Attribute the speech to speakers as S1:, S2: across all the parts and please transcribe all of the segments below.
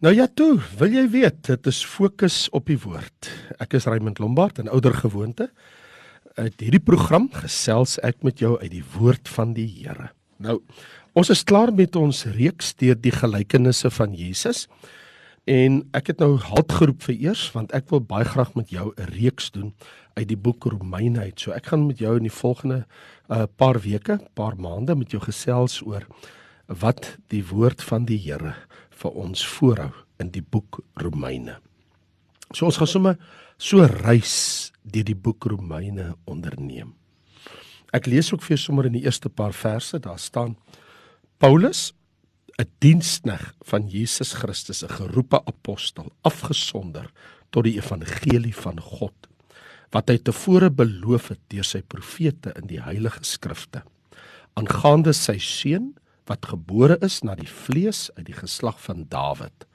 S1: Nou ja toe, wil jy weet, dit is fokus op die woord. Ek is Raymond Lombard en ouer gewoonte. Uit hierdie program gesels ek met jou uit die woord van die Here. Nou, ons is klaar met ons reeks deur die gelykenisse van Jesus. En ek het nou halt geroep vir eers want ek wil baie graag met jou 'n reeks doen uit die boek Romeine uit. So ek gaan met jou in die volgende uh, paar weke, paar maande met jou gesels oor wat die woord van die Here vir ons voorhou in die boek Romeine. So ons gaan sommer so reis deur die boek Romeine onderneem. Ek lees ook vir jou sommer in die eerste paar verse, daar staan Paulus 'n dienskneg van Jesus Christus, 'n geroepe apostel, afgesonder tot die evangelie van God wat hy tevore beloof het deur sy profete in die heilige skrifte aangaande sy seun wat gebore is na die vlees uit die geslag van Dawid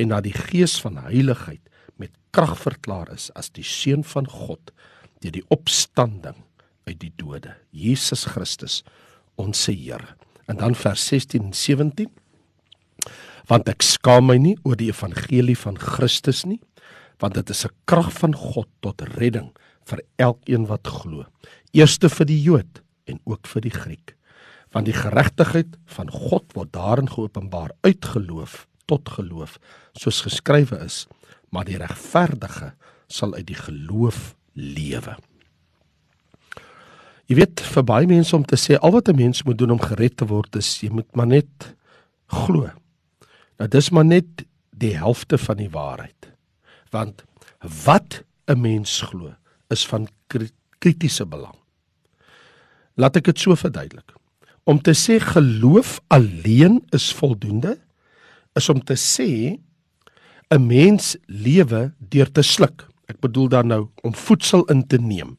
S1: en na die gees van heiligheid met krag verklaar is as die seun van God deur die opstanding uit die dode Jesus Christus ons Here en dan vers 16 en 17 want ek skaam my nie oor die evangelie van Christus nie want dit is 'n krag van God tot redding vir elkeen wat glo. Eerste vir die Jood en ook vir die Griek want die geregtigheid van God word daarin geopenbaar uit geloof tot geloof soos geskrywe is maar die regverdige sal uit die geloof lewe Jy weet vir baie mense om te sê al wat 'n mens moet doen om gered te word is jy moet maar net glo. Nou dis maar net die helfte van die waarheid. Want wat 'n mens glo is van kritiese belang. Laat ek dit so verduidelik. Om te sê geloof alleen is voldoende is om te sê 'n mens lewe deur te sluk. Ek bedoel dan nou om voedsel in te neem.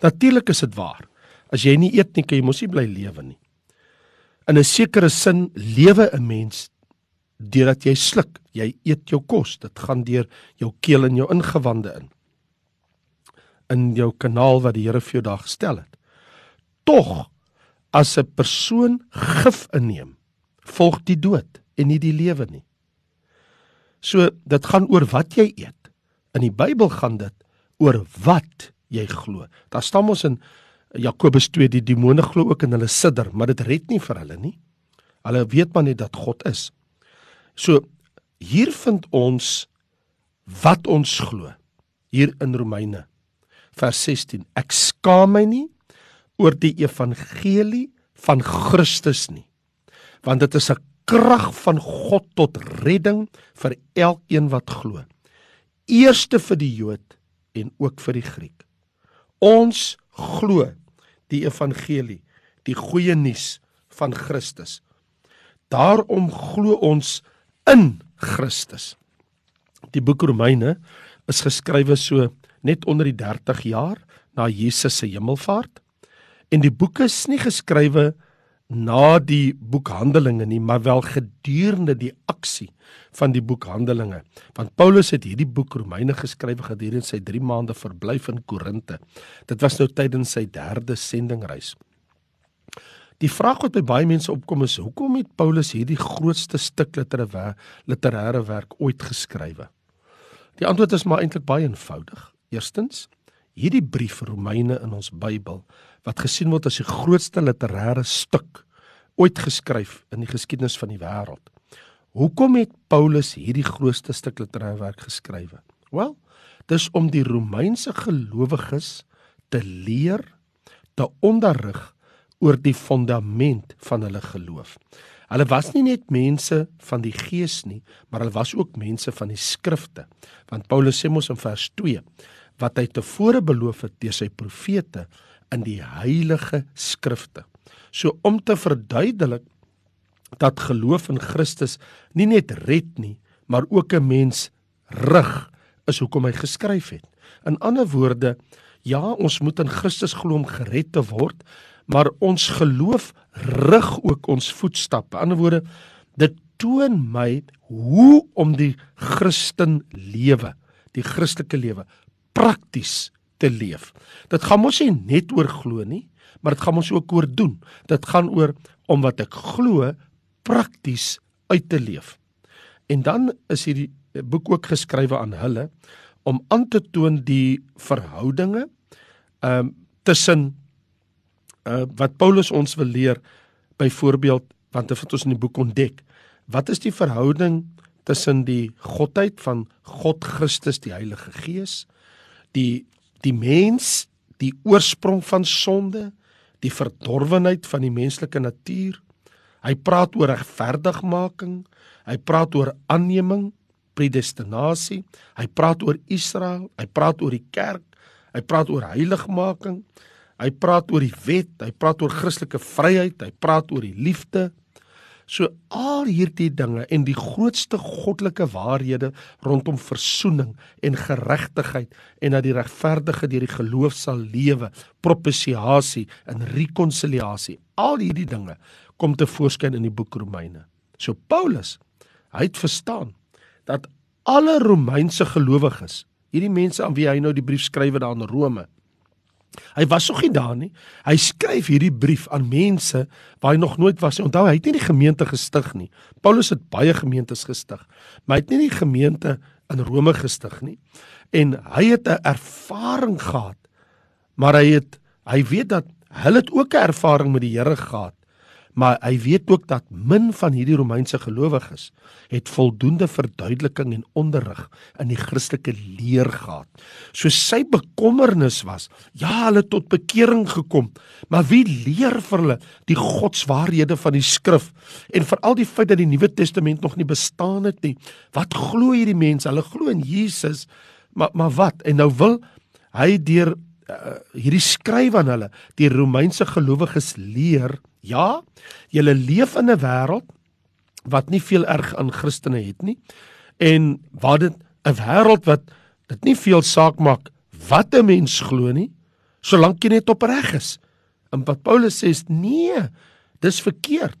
S1: Natuurlik is dit waar. As jy nie eet nie, kan jy mos nie bly lewe nie. In 'n sekere sin lewe 'n mens deurdat jy sluk. Jy eet jou kos. Dit gaan deur jou keel en jou ingewande in. In jou kanaal wat die Here vir jou daar gestel het. Tog as 'n persoon gif inneem, volg die dood en nie die lewe nie. So dit gaan oor wat jy eet. In die Bybel gaan dit oor wat jy glo. Daar staan ons in Jakobus 2 die demone glo ook in hulle sidder, maar dit red nie vir hulle nie. Hulle weet maar net dat God is. So hier vind ons wat ons glo hier in Romeine vers 16. Ek skaam my nie oor die evangelie van Christus nie. Want dit is 'n krag van God tot redding vir elkeen wat glo. Eerste vir die Jood en ook vir die Griek. Ons glo die evangelie, die goeie nuus van Christus. Daarom glo ons in Christus. Die boek Romeine is geskrywe so net onder die 30 jaar na Jesus se hemelvaart. En die boek is nie geskrywe na die boek Handelinge nie, maar wel gedurende die aksie van die boek Handelinge. Want Paulus het hierdie boek Romeine geskryf gedurende sy 3 maande verblyf in Korinte. Dit was nou tydens sy derde sendingreis. Die vraag wat by baie mense opkom is: Hoekom het Paulus hierdie grootste stuk literêre werk ooit geskrywe? Die antwoord is maar eintlik baie eenvoudig. Eerstens, hierdie brief Romeine in ons Bybel wat gesien word as die grootste literêre stuk ooit geskryf in die geskiedenis van die wêreld. Hoekom het Paulus hierdie grootste stuk literêre werk geskrywe? Wel, dis om die Romeinse gelowiges te leer, te onderrig oor die fondament van hulle geloof. Hulle was nie net mense van die gees nie, maar hulle was ook mense van die skrifte. Want Paulus sê mos in vers 2 wat hy tevore beloof het deur sy profete in die heilige skrifte. So om te verduidelik dat geloof in Christus nie net red nie, maar ook 'n mens rig is hoekom hy geskryf het. In ander woorde, ja, ons moet in Christus glo om gered te word, maar ons geloof rig ook ons voetstappe. In ander woorde, dit toon my hoe om die Christen lewe, die Christelike lewe prakties te leef. Dit gaan mos nie net oor glo nie, maar dit gaan mos ook oor doen. Dit gaan oor om wat ek glo prakties uit te leef. En dan is hierdie boek ook geskrywe aan hulle om aan te toon die verhoudinge ehm um, tussen uh wat Paulus ons wil leer byvoorbeeld want dit wat ons in die boek ontdek wat is die verhouding tussen die godheid van God Christus die Heilige Gees die die mens die oorsprong van sonde die verdorwenheid van die menslike natuur hy praat oor regverdigmaking hy praat oor aanneming predestinasie hy praat oor Israel hy praat oor die kerk hy praat oor heiligmaking Hy praat oor die wet, hy praat oor Christelike vryheid, hy praat oor die liefde. So al hierdie dinge en die grootste goddelike waarhede rondom versoening en geregtigheid en dat die regverdige deur die geloof sal lewe, propisiasie en rekonsiliasie. Al hierdie dinge kom te voorskyn in die boek Romeine. So Paulus, hy het verstaan dat alle Romeinse gelowiges, hierdie mense aan wie hy nou die brief skryf daar in Rome, Hy was nog nie daar nie. Hy skryf hierdie brief aan mense waar hy nog nooit was nie. Onthou, hy het nie die gemeente gestig nie. Paulus het baie gemeentes gestig, maar hy het nie die gemeente in Rome gestig nie. En hy het 'n ervaring gehad. Maar hy het hy weet dat hulle het ook 'n ervaring met die Here gehad maar hy weet ook dat min van hierdie Romeinse gelowiges het voldoende verduideliking en onderrig in die Christelike leer gehad. So sy bekommernis was, ja, hulle tot bekering gekom, maar wie leer vir hulle die godswaarhede van die skrif en veral die feit dat die Nuwe Testament nog nie bestaan het nie. Wat glo hierdie mense? Hulle glo in Jesus, maar maar wat? En nou wil hy deur uh, hierdie skryf aan hulle, die Romeinse gelowiges leer Ja, jy leef in 'n wêreld wat nie veel erg aan Christene het nie en waar dit 'n wêreld wat dit nie veel saak maak wat 'n mens glo nie solank jy net opreg is. En wat Paulus sê is nee, dis verkeerd.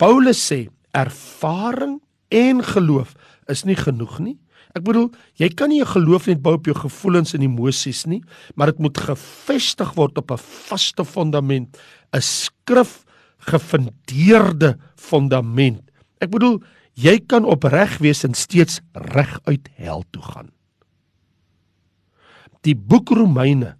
S1: Paulus sê ervaring en geloof is nie genoeg nie. Ek bedoel, jy kan nie 'n geloof net bou op jou gevoelens en emosies nie, maar dit moet gefestig word op 'n vaste fondament, 'n skrif gefundeerde fondament. Ek bedoel, jy kan opreg wees en steeds reg uit hel toe gaan. Die boek Romeine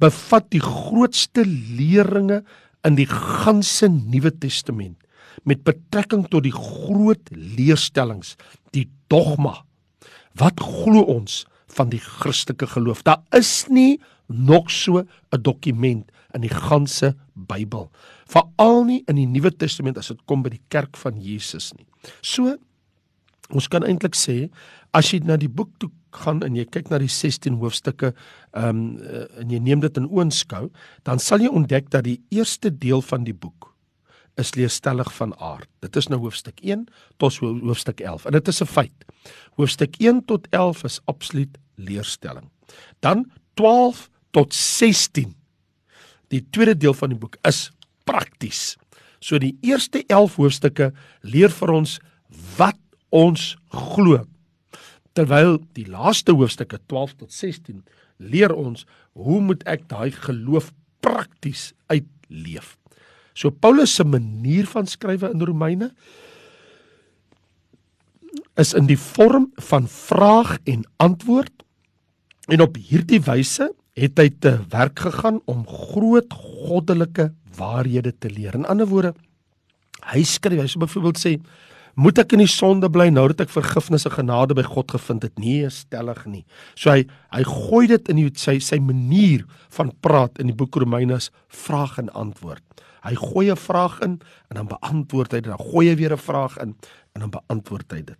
S1: bevat die grootste leringe in die ganse Nuwe Testament met betrekking tot die groot leerstellings, die dogma Wat glo ons van die Christelike geloof? Daar is nie nog so 'n dokument in die ganse Bybel, veral nie in die Nuwe Testament as dit kom by die kerk van Jesus nie. So ons kan eintlik sê as jy na die boek toe gaan en jy kyk na die 16 hoofstukke ehm um, en jy neem dit in oënskou, dan sal jy ontdek dat die eerste deel van die boek is leerstellig van aard. Dit is nou hoofstuk 1 tot hoofstuk 11 en dit is 'n feit. Hoofstuk 1 tot 11 is absoluut leerstelling. Dan 12 tot 16 die tweede deel van die boek is prakties. So die eerste 11 hoofstukke leer vir ons wat ons glo. Terwyl die laaste hoofstukke 12 tot 16 leer ons hoe moet ek daai geloof prakties uitleef. So Paulus se manier van skrywe in Romeine is in die vorm van vraag en antwoord. En op hierdie wyse het hy te werk gegaan om groot goddelike waarhede te leer. In ander woorde, hy skryf, hy sê byvoorbeeld sê, moet ek in die sonde bly nou dat ek vergifnis en genade by God gevind het? Nee, stellig nie. So hy hy gooi dit in die, sy sy manier van praat in die boek Romeine as vraag en antwoord. Hy gooi 'n vraag in en dan beantwoord hy dit. Dan gooi hy weer 'n vraag in en dan beantwoord hy dit.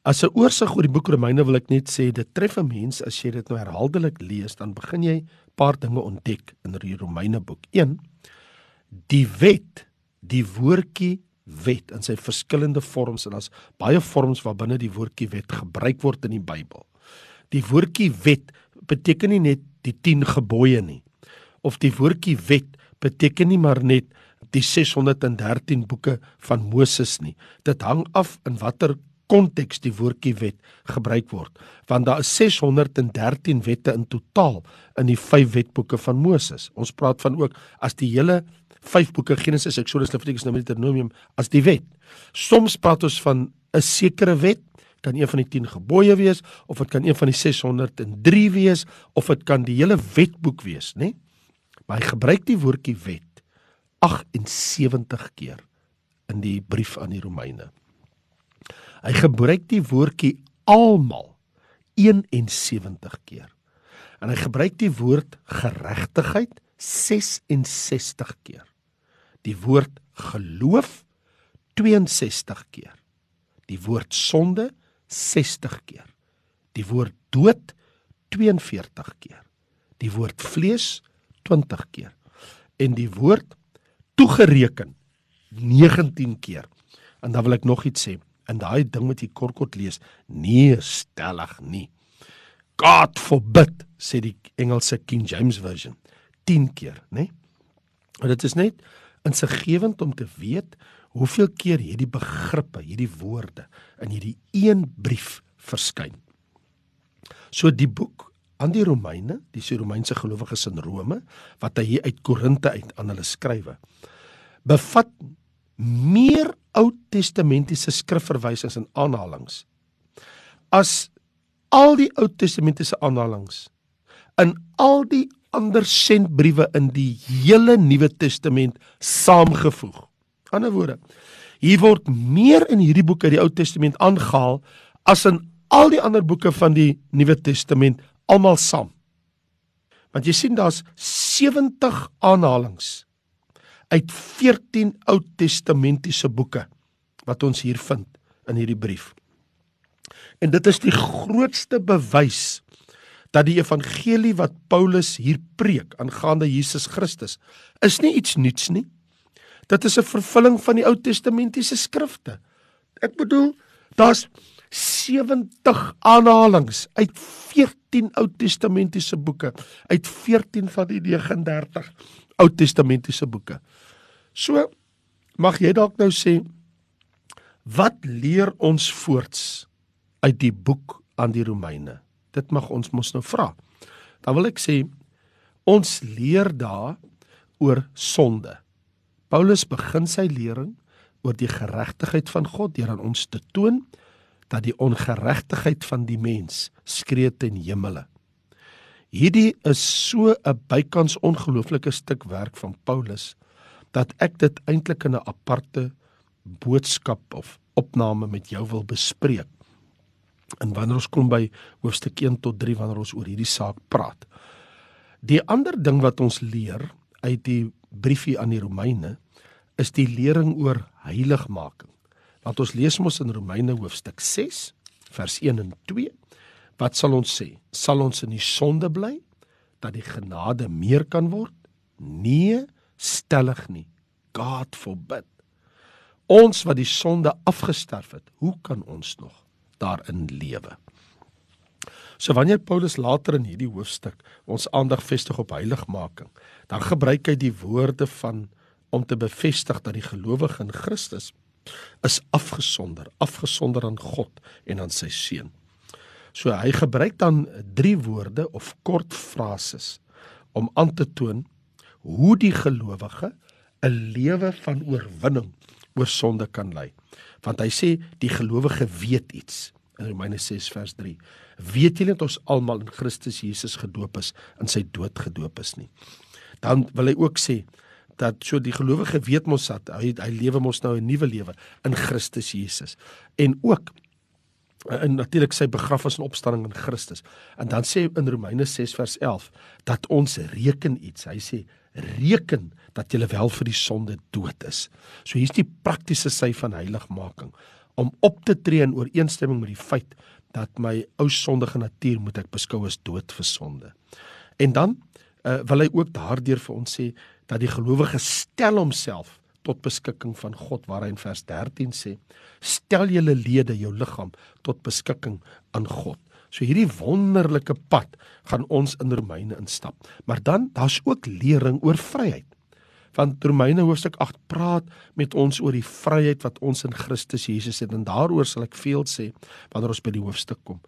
S1: As 'n oorsig oor die boek Romeine wil ek net sê dit tref 'n mens as jy dit nou herhaaldelik lees, dan begin jy 'n paar dinge ontdek in die Romeine boek. 1. Die wet, die woordjie wet in sy verskillende vorms en daar's baie vorms waarbinne die woordjie wet gebruik word in die Bybel. Die woordjie wet beteken nie net die 10 gebooie nie of die woordjie wet beteken nie maar net die 613 boeke van Moses nie. Dit hang af in watter konteks die woordjie wet gebruik word, want daar is 613 wette in totaal in die 5 wetboeke van Moses. Ons praat van ook as die hele vyf boeke Genesis, Exodus, Levitikus, Numeri, Deuteronomium as die wet. Soms praat ons van 'n sekere wet, kan een van die 10 gebooie wees of dit kan een van die 603 wees of dit kan die hele wetboek wees, né? Nee? Maar hy gebruik die woordjie wet 78 keer in die brief aan die Romeine. Hy gebruik die woordjie almal 71 keer. En hy gebruik die woord geregtigheid 66 keer. Die woord geloof 62 keer. Die woord sonde 60 keer. Die woord dood 42 keer. Die woord vlees 20 keer. En die woord toegereken 19 keer. En dan wil ek nog iets sê. In daai ding wat jy kortkort lees, nee, stellig nie. God forbid, sê die Engelse King James version 10 keer, né? Nee? En dit is net insiggewend om te weet hoeveel keer hierdie begrippe, hierdie woorde in hierdie een brief verskyn. So die boek aan die Romeine, die se Romeinse gelowiges in Rome wat hy uit Korinte uit aan hulle skrywe, bevat meer Ou Testamentiese skrifverwysings en aanhalinge as al die Ou Testamentiese aanhalinge in al die ander sentbriewe in die hele Nuwe Testament saamgevoeg. Ander woorde, hier word meer in hierdie boek uit die Ou Testament aangehaal as in al die ander boeke van die Nuwe Testament almal saam. Want jy sien daar's 70 aanhalinge uit 14 Ou Testamentiese boeke wat ons hier vind in hierdie brief. En dit is die grootste bewys dat die evangelie wat Paulus hier preek aangaande Jesus Christus is nie iets nuuts nie. Dit is 'n vervulling van die Ou Testamentiese skrifte. Ek bedoel, daar's 70 aanhalinge uit 14 Ou Testamentiese boeke, uit 14 van die 39 Ou Testamentiese boeke. So mag jy dalk nou sê wat leer ons voorts uit die boek aan die Romeine? Dit mag ons mos nou vra. Dan wil ek sê ons leer daar oor sonde. Paulus begin sy lering oor die geregtigheid van God deur aan ons te toon dat die ongeregtigheid van die mens skree ten hemele. Hierdie is so 'n bykans ongelooflike stuk werk van Paulus dat ek dit eintlik in 'n aparte boodskap of opname met jou wil bespreek. En wanneer ons kom by hoofstuk 1 tot 3 wanneer ons oor hierdie saak praat. Die ander ding wat ons leer uit die briefie aan die Romeine is die lering oor heiligmaking. Want ons lees mos in Romeine hoofstuk 6 vers 1 en 2. Wat sal ons sê? Sal ons in die sonde bly dat die genade meer kan word? Nee, stellig nie. God forbid. Ons wat die sonde afgesterf het, hoe kan ons nog daarin lewe? So wanneer Paulus later in hierdie hoofstuk ons aandag vestig op heiligmaking, dan gebruik hy die woorde van om te bevestig dat die gelowige in Christus is afgesonder, afgesonder aan God en aan sy seun. So hy gebruik dan drie woorde of kort frases om aan te toon hoe die gelowige 'n lewe van oorwinning oor sonde kan lei. Want hy sê die gelowige weet iets in Romeine 6 vers 3. Weet julle dat ons almal in Christus Jesus gedoop is en sy dood gedoop is nie. Dan wil hy ook sê dat so die gelowige weet mos dat hy hy lewe mos nou 'n nuwe lewe in Christus Jesus en ook en natuurlik sy begrafnis en opstanding in Christus. En dan sê in Romeine 6 vers 11 dat ons reken iets. Hy sê reken dat jy wel vir die sonde dood is. So hier's die praktiese sy van heiligmaking om op te tree in ooreenstemming met die feit dat my ou sondige natuur moet ek beskou as dood vir sonde. En dan uh, wil hy ook daardeur vir ons sê dat die gelowige stel homself tot beskikking van God waar hy in vers 13 sê stel julle lede jou liggaam tot beskikking aan God. So hierdie wonderlike pad gaan ons in Romeine instap. Maar dan daar's ook lering oor vryheid. Want Romeine hoofstuk 8 praat met ons oor die vryheid wat ons in Christus Jesus het en daaroor sal ek veel sê wanneer ons by die hoofstuk kom.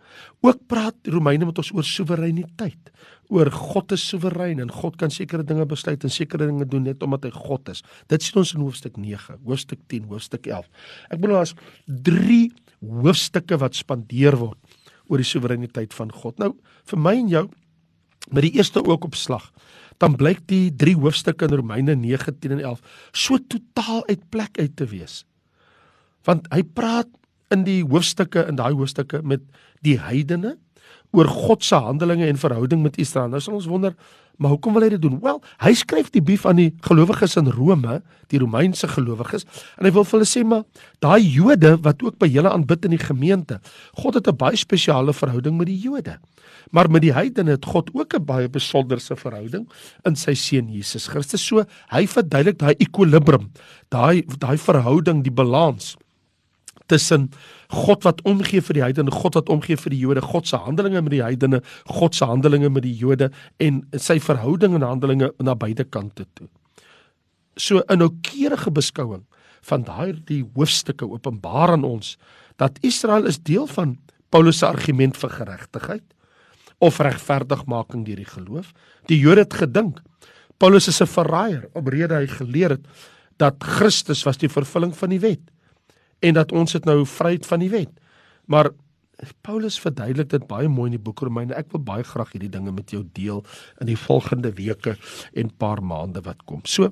S1: Ook praat Romeine met ons oor soewereiniteit, oor God is soewerein en God kan sekere dinge besluit en sekere dinge doen net omdat hy God is. Dit sien ons in hoofstuk 9, hoofstuk 10, hoofstuk 11. Ek bedoel daar's 3 hoofstukke wat spandeer word oor die soewereiniteit van God. Nou vir my en jou met die eerste ook op slag dan blyk die drie hoofstukke in Romeine 9, 10 en 11 so totaal uit plek uit te wees. Want hy praat in die hoofstukke in daai hoofstukke met die heidene oor God se handelinge en verhouding met Israel. Nou sal ons wonder, maar hoekom wil hy dit doen? Wel, hy skryf die brief aan die gelowiges in Rome, die Romeinse gelowiges, en hy wil vir hulle sê maar daai Jode wat ook by julle aanbid in die gemeente, God het 'n baie spesiale verhouding met die Jode. Maar met die heidene het God ook 'n baie besonderse verhouding in sy seun Jesus Christus. So hy verduidelik daai ekwilibrum, daai daai verhouding, die balans tussen God wat omgee vir die heidene, God wat omgee vir die Jode, God se handelinge met die heidene, God se handelinge met die Jode en sy verhouding en handelinge na beide kante toe. So 'n noukeurige beskouing van daardie hoofstukke openbaar aan ons dat Israel is deel van Paulus se argument vir geregtigheid of regverdigmaking deur die geloof. Die Jode het gedink Paulus is 'n verraaier omrede hy geleer het dat Christus was die vervulling van die wet en dat ons dit nou vryheid van die wet. Maar Paulus verduidelik dit baie mooi in die boek Romeine. Ek wil baie graag hierdie dinge met jou deel in die volgende weke en paar maande wat kom. So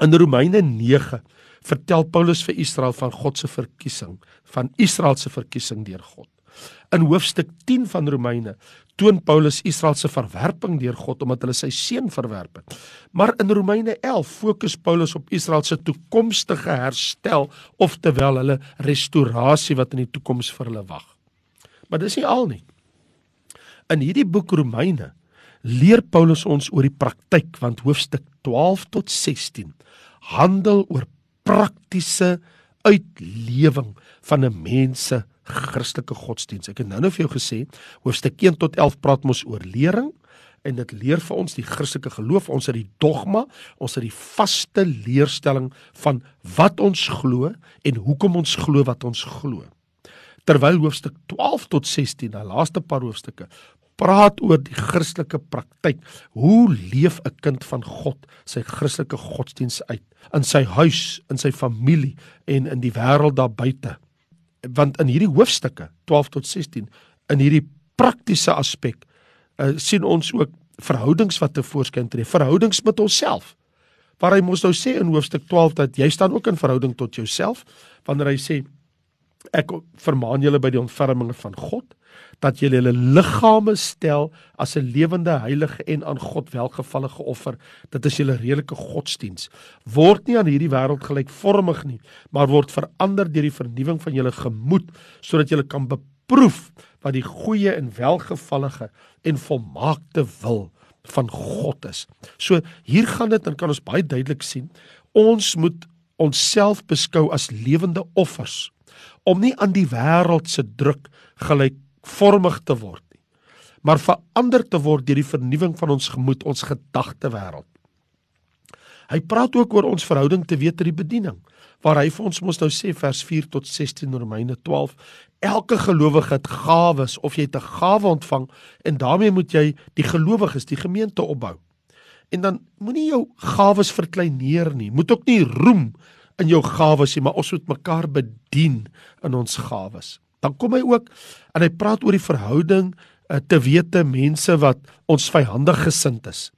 S1: in Romeine 9 vertel Paulus vir Israel van God se verkiesing, van Israel se verkiesing deur God. In hoofstuk 10 van Romeine toon Paulus Israel se verwerping deur God omdat hulle sy seun verwerp het. Maar in Romeine 11 fokus Paulus op Israel se toekomstige herstel of terwyl hulle restaurasie wat in die toekoms vir hulle wag. Maar dis nie al nie. In hierdie boek Romeine leer Paulus ons oor die praktyk want hoofstuk 12 tot 16 handel oor praktiese uitlewing van 'n mens se Christelike godsdiens. Ek het nou-nou vir jou gesê, hoofstuk 1 tot 11 praat mos oor lering en dit leer vir ons die Christelike geloof, ons het die dogma, ons het die vaste leerstelling van wat ons glo en hoekom ons glo wat ons glo. Terwyl hoofstuk 12 tot 16, die laaste paar hoofstukke, praat oor die Christelike praktyk. Hoe leef 'n kind van God sy Christelike godsdiens uit in sy huis, in sy familie en in die wêreld daar buite? Want in hierdie hoofstukke 12 tot 16 in hierdie praktiese aspek uh, sien ons ook verhoudings wat te voorskyn tree verhoudings met onsself. Waar hy mos nou sê in hoofstuk 12 dat jy staan ook in verhouding tot jouself wanneer hy sê ek vermaan julle by die ontferminge van God dat julle julle liggame stel as 'n lewende heilige en aan God welgevallige offer. Dit is julle redelike godsdiens. Word nie aan hierdie wêreld gelykvormig nie, maar word verander deur die vernuwing van julle gemoed sodat julle kan beproef wat die goeie en welgevallige en volmaakte wil van God is. So hier gaan dit en kan ons baie duidelik sien, ons moet onsself beskou as lewende offers om nie aan die wêreld se druk gelyk vormig te word nie, maar verander te word deur die vernuwing van ons gemoed, ons gedagte wêreld. Hy praat ook oor ons verhouding te weet ter die bediening, waar hy vir ons mos nou sê vers 4 tot 16 Romeine 12, elke gelowige het gawes of jy het 'n gawe ontvang en daarmee moet jy die gelowiges, die gemeente opbou. En dan moenie jou gawes verkleineer nie. Moet ook nie roem in jou gawes nie, maar ons moet mekaar bedien in ons gawes dan kom hy ook en hy praat oor die verhouding uh, te wete mense wat ons vyandig gesind is.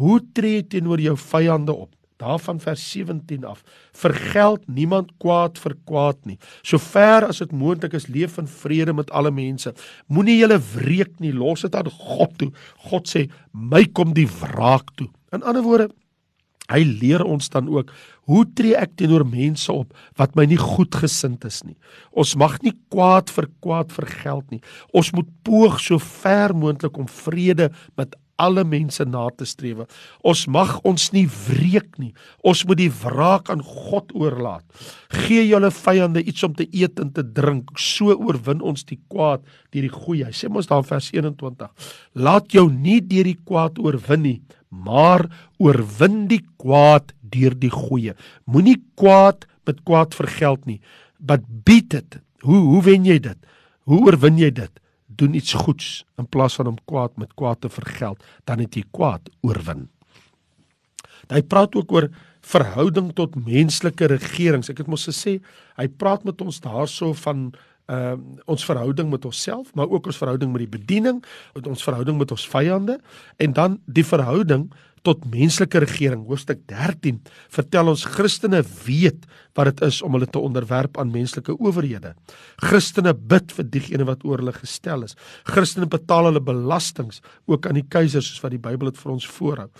S1: Hoe tree jy teenoor jou vyande op? Daarvan vers 17 af. Vergeld niemand kwaad vir kwaad nie. Sover as dit moontlik is, leef in vrede met alle mense. Moenie julle wreek nie, los dit aan God toe. God sê, "My kom die wraak toe." In ander woorde, Hy leer ons dan ook hoe tree ek teenoor mense op wat my nie goedgesind is nie. Ons mag nie kwaad vir kwaad vergeld nie. Ons moet poog so ver moontlik om vrede met alle mense na te streef. Ons mag ons nie wreek nie. Ons moet die wraak aan God oorlaat. Gee julle vyande iets om te eet en te drink, so oorwin ons die kwaad deur die goeie. Hy sê mos daar in vers 21: Laat jou nie deur die kwaad oorwin nie, maar oorwin die kwaad deur die goeie. Moenie kwaad met kwaad vergeld nie. But beat it. Hoe hoe wen jy dit? Hoe oorwin jy dit? Doen iets goeds in plaas van om kwaad met kwaad te vergeld, dan het jy kwaad oorwin. Hy praat ook oor verhouding tot menslike regerings. Ek het mos gesê, hy praat met ons daarso van uh, ons verhouding met onsself, maar ook ons verhouding met die bediening, met ons verhouding met ons vyande en dan die verhouding tot menslike regering. Hoofstuk 13 vertel ons Christene weet wat dit is om hulle te onderwerp aan menslike owerhede. Christene bid vir diegene wat oor hulle gestel is. Christene betaal hulle belastings ook aan die keiser soos wat die Bybel dit vir ons voorhou.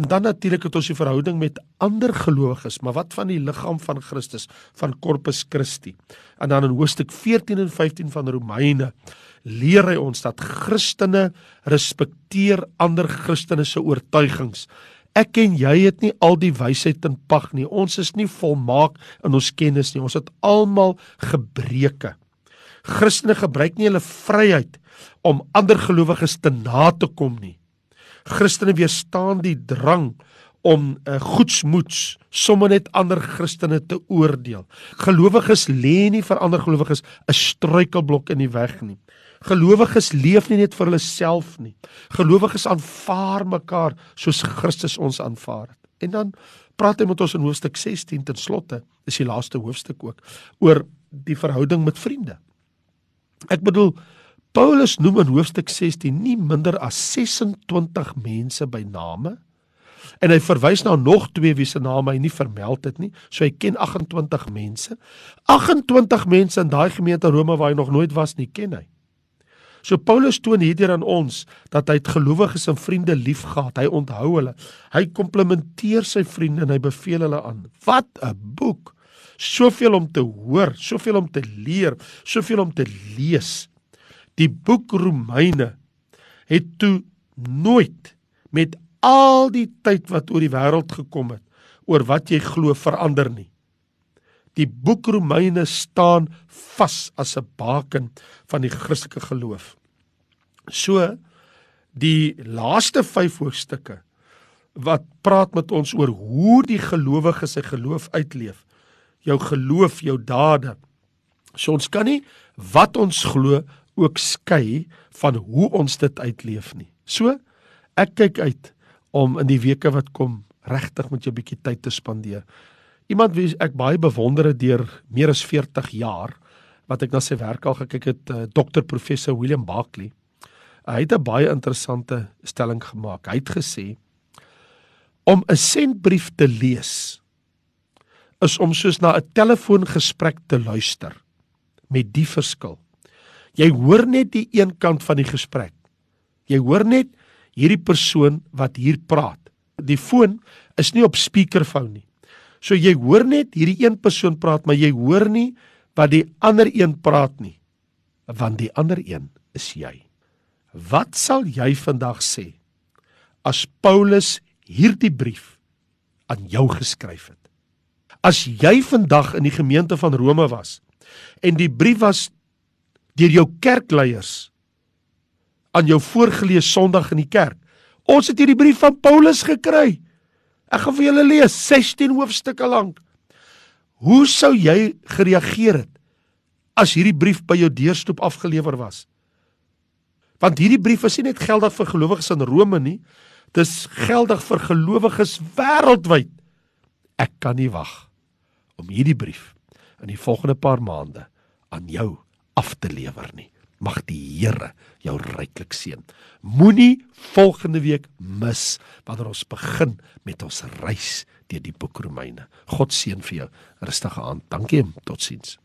S1: En dan natuurlik het ons die verhouding met ander gelowiges, maar wat van die liggaam van Christus, van Corpus Christi? En dan in hoofstuk 14 en 15 van Romeine leer hy ons dat Christene respekteer ander Christene se oortuigings. Ek en jy het nie al die wysheid in pag nie. Ons is nie volmaak in ons kennis nie. Ons het almal gebreke. Christene gebruik nie hulle vryheid om ander gelowiges te na te kom nie. Christene weerstaan die drang om uh, goedsmoeds sommer net ander Christene te oordeel. Gelowiges lê nie vir ander gelowiges 'n struikelblok in die weg nie. Gelowiges leef nie net vir hulle self nie. Gelowiges aanvaar mekaar soos Christus ons aanvaar het. En dan praat hy met ons in hoofstuk 16 ten slotte, is die laaste hoofstuk ook, oor die verhouding met vriende. Ek bedoel Paulus noem in hoofstuk 16 nie minder as 26 mense by name en hy verwys na nog twee wie se name hy nie vermeld het nie. So hy ken 28 mense. 28 mense in daai gemeente Rome waar hy nog nooit was nie, ken hy. So Paulus toon hierdeur aan ons dat hy het gelowiges en vriende liefgehad. Hy onthou hulle. Hy komplimenteer sy vriende en hy beveel hulle aan. Wat 'n boek. Soveel om te hoor, soveel om te leer, soveel om te lees. Die boek Romeine het toe nooit met al die tyd wat oor die wêreld gekom het oor wat jy glo verander nie. Die boek Romeine staan vas as 'n baken van die Christelike geloof. So die laaste 5 hoofstukke wat praat met ons oor hoe die gelowige sy geloof uitleef. Jou geloof, jou dade. So ons kan nie wat ons glo ook skei van hoe ons dit uitleef nie. So ek kyk uit om in die weke wat kom regtig met jou 'n bietjie tyd te spandeer. Iemand wie ek baie bewonder het deur meer as 40 jaar wat ek na sy werk al gekyk het, uh, Dr Professor William Barkley. Hy het 'n baie interessante stelling gemaak. Hy het gesê om 'n sentbrief te lees is om soos na 'n telefoongesprek te luister met die verskil Jy hoor net die een kant van die gesprek. Jy hoor net hierdie persoon wat hier praat. Die foon is nie op speakerphone nie. So jy hoor net hierdie een persoon praat, maar jy hoor nie wat die ander een praat nie. Want die ander een is jy. Wat sal jy vandag sê as Paulus hierdie brief aan jou geskryf het? As jy vandag in die gemeente van Rome was en die brief was deur jou kerkleiers aan jou voorgeles Sondag in die kerk. Ons het hierdie brief van Paulus gekry. Ek gaan vir julle lees 16 hoofstukke lank. Hoe sou jy gereageer het as hierdie brief by jou deurstoep afgelewer was? Want hierdie brief is nie net geldig vir gelowiges in Rome nie, dis geldig vir gelowiges wêreldwyd. Ek kan nie wag om hierdie brief in die volgende paar maande aan jou af te lewer nie. Mag die Here jou ryklik seën. Moenie volgende week mis wanneer ons begin met ons reis deur die boek Romeine. God seën vir jou. Rustige aand. Dankie. Totsiens.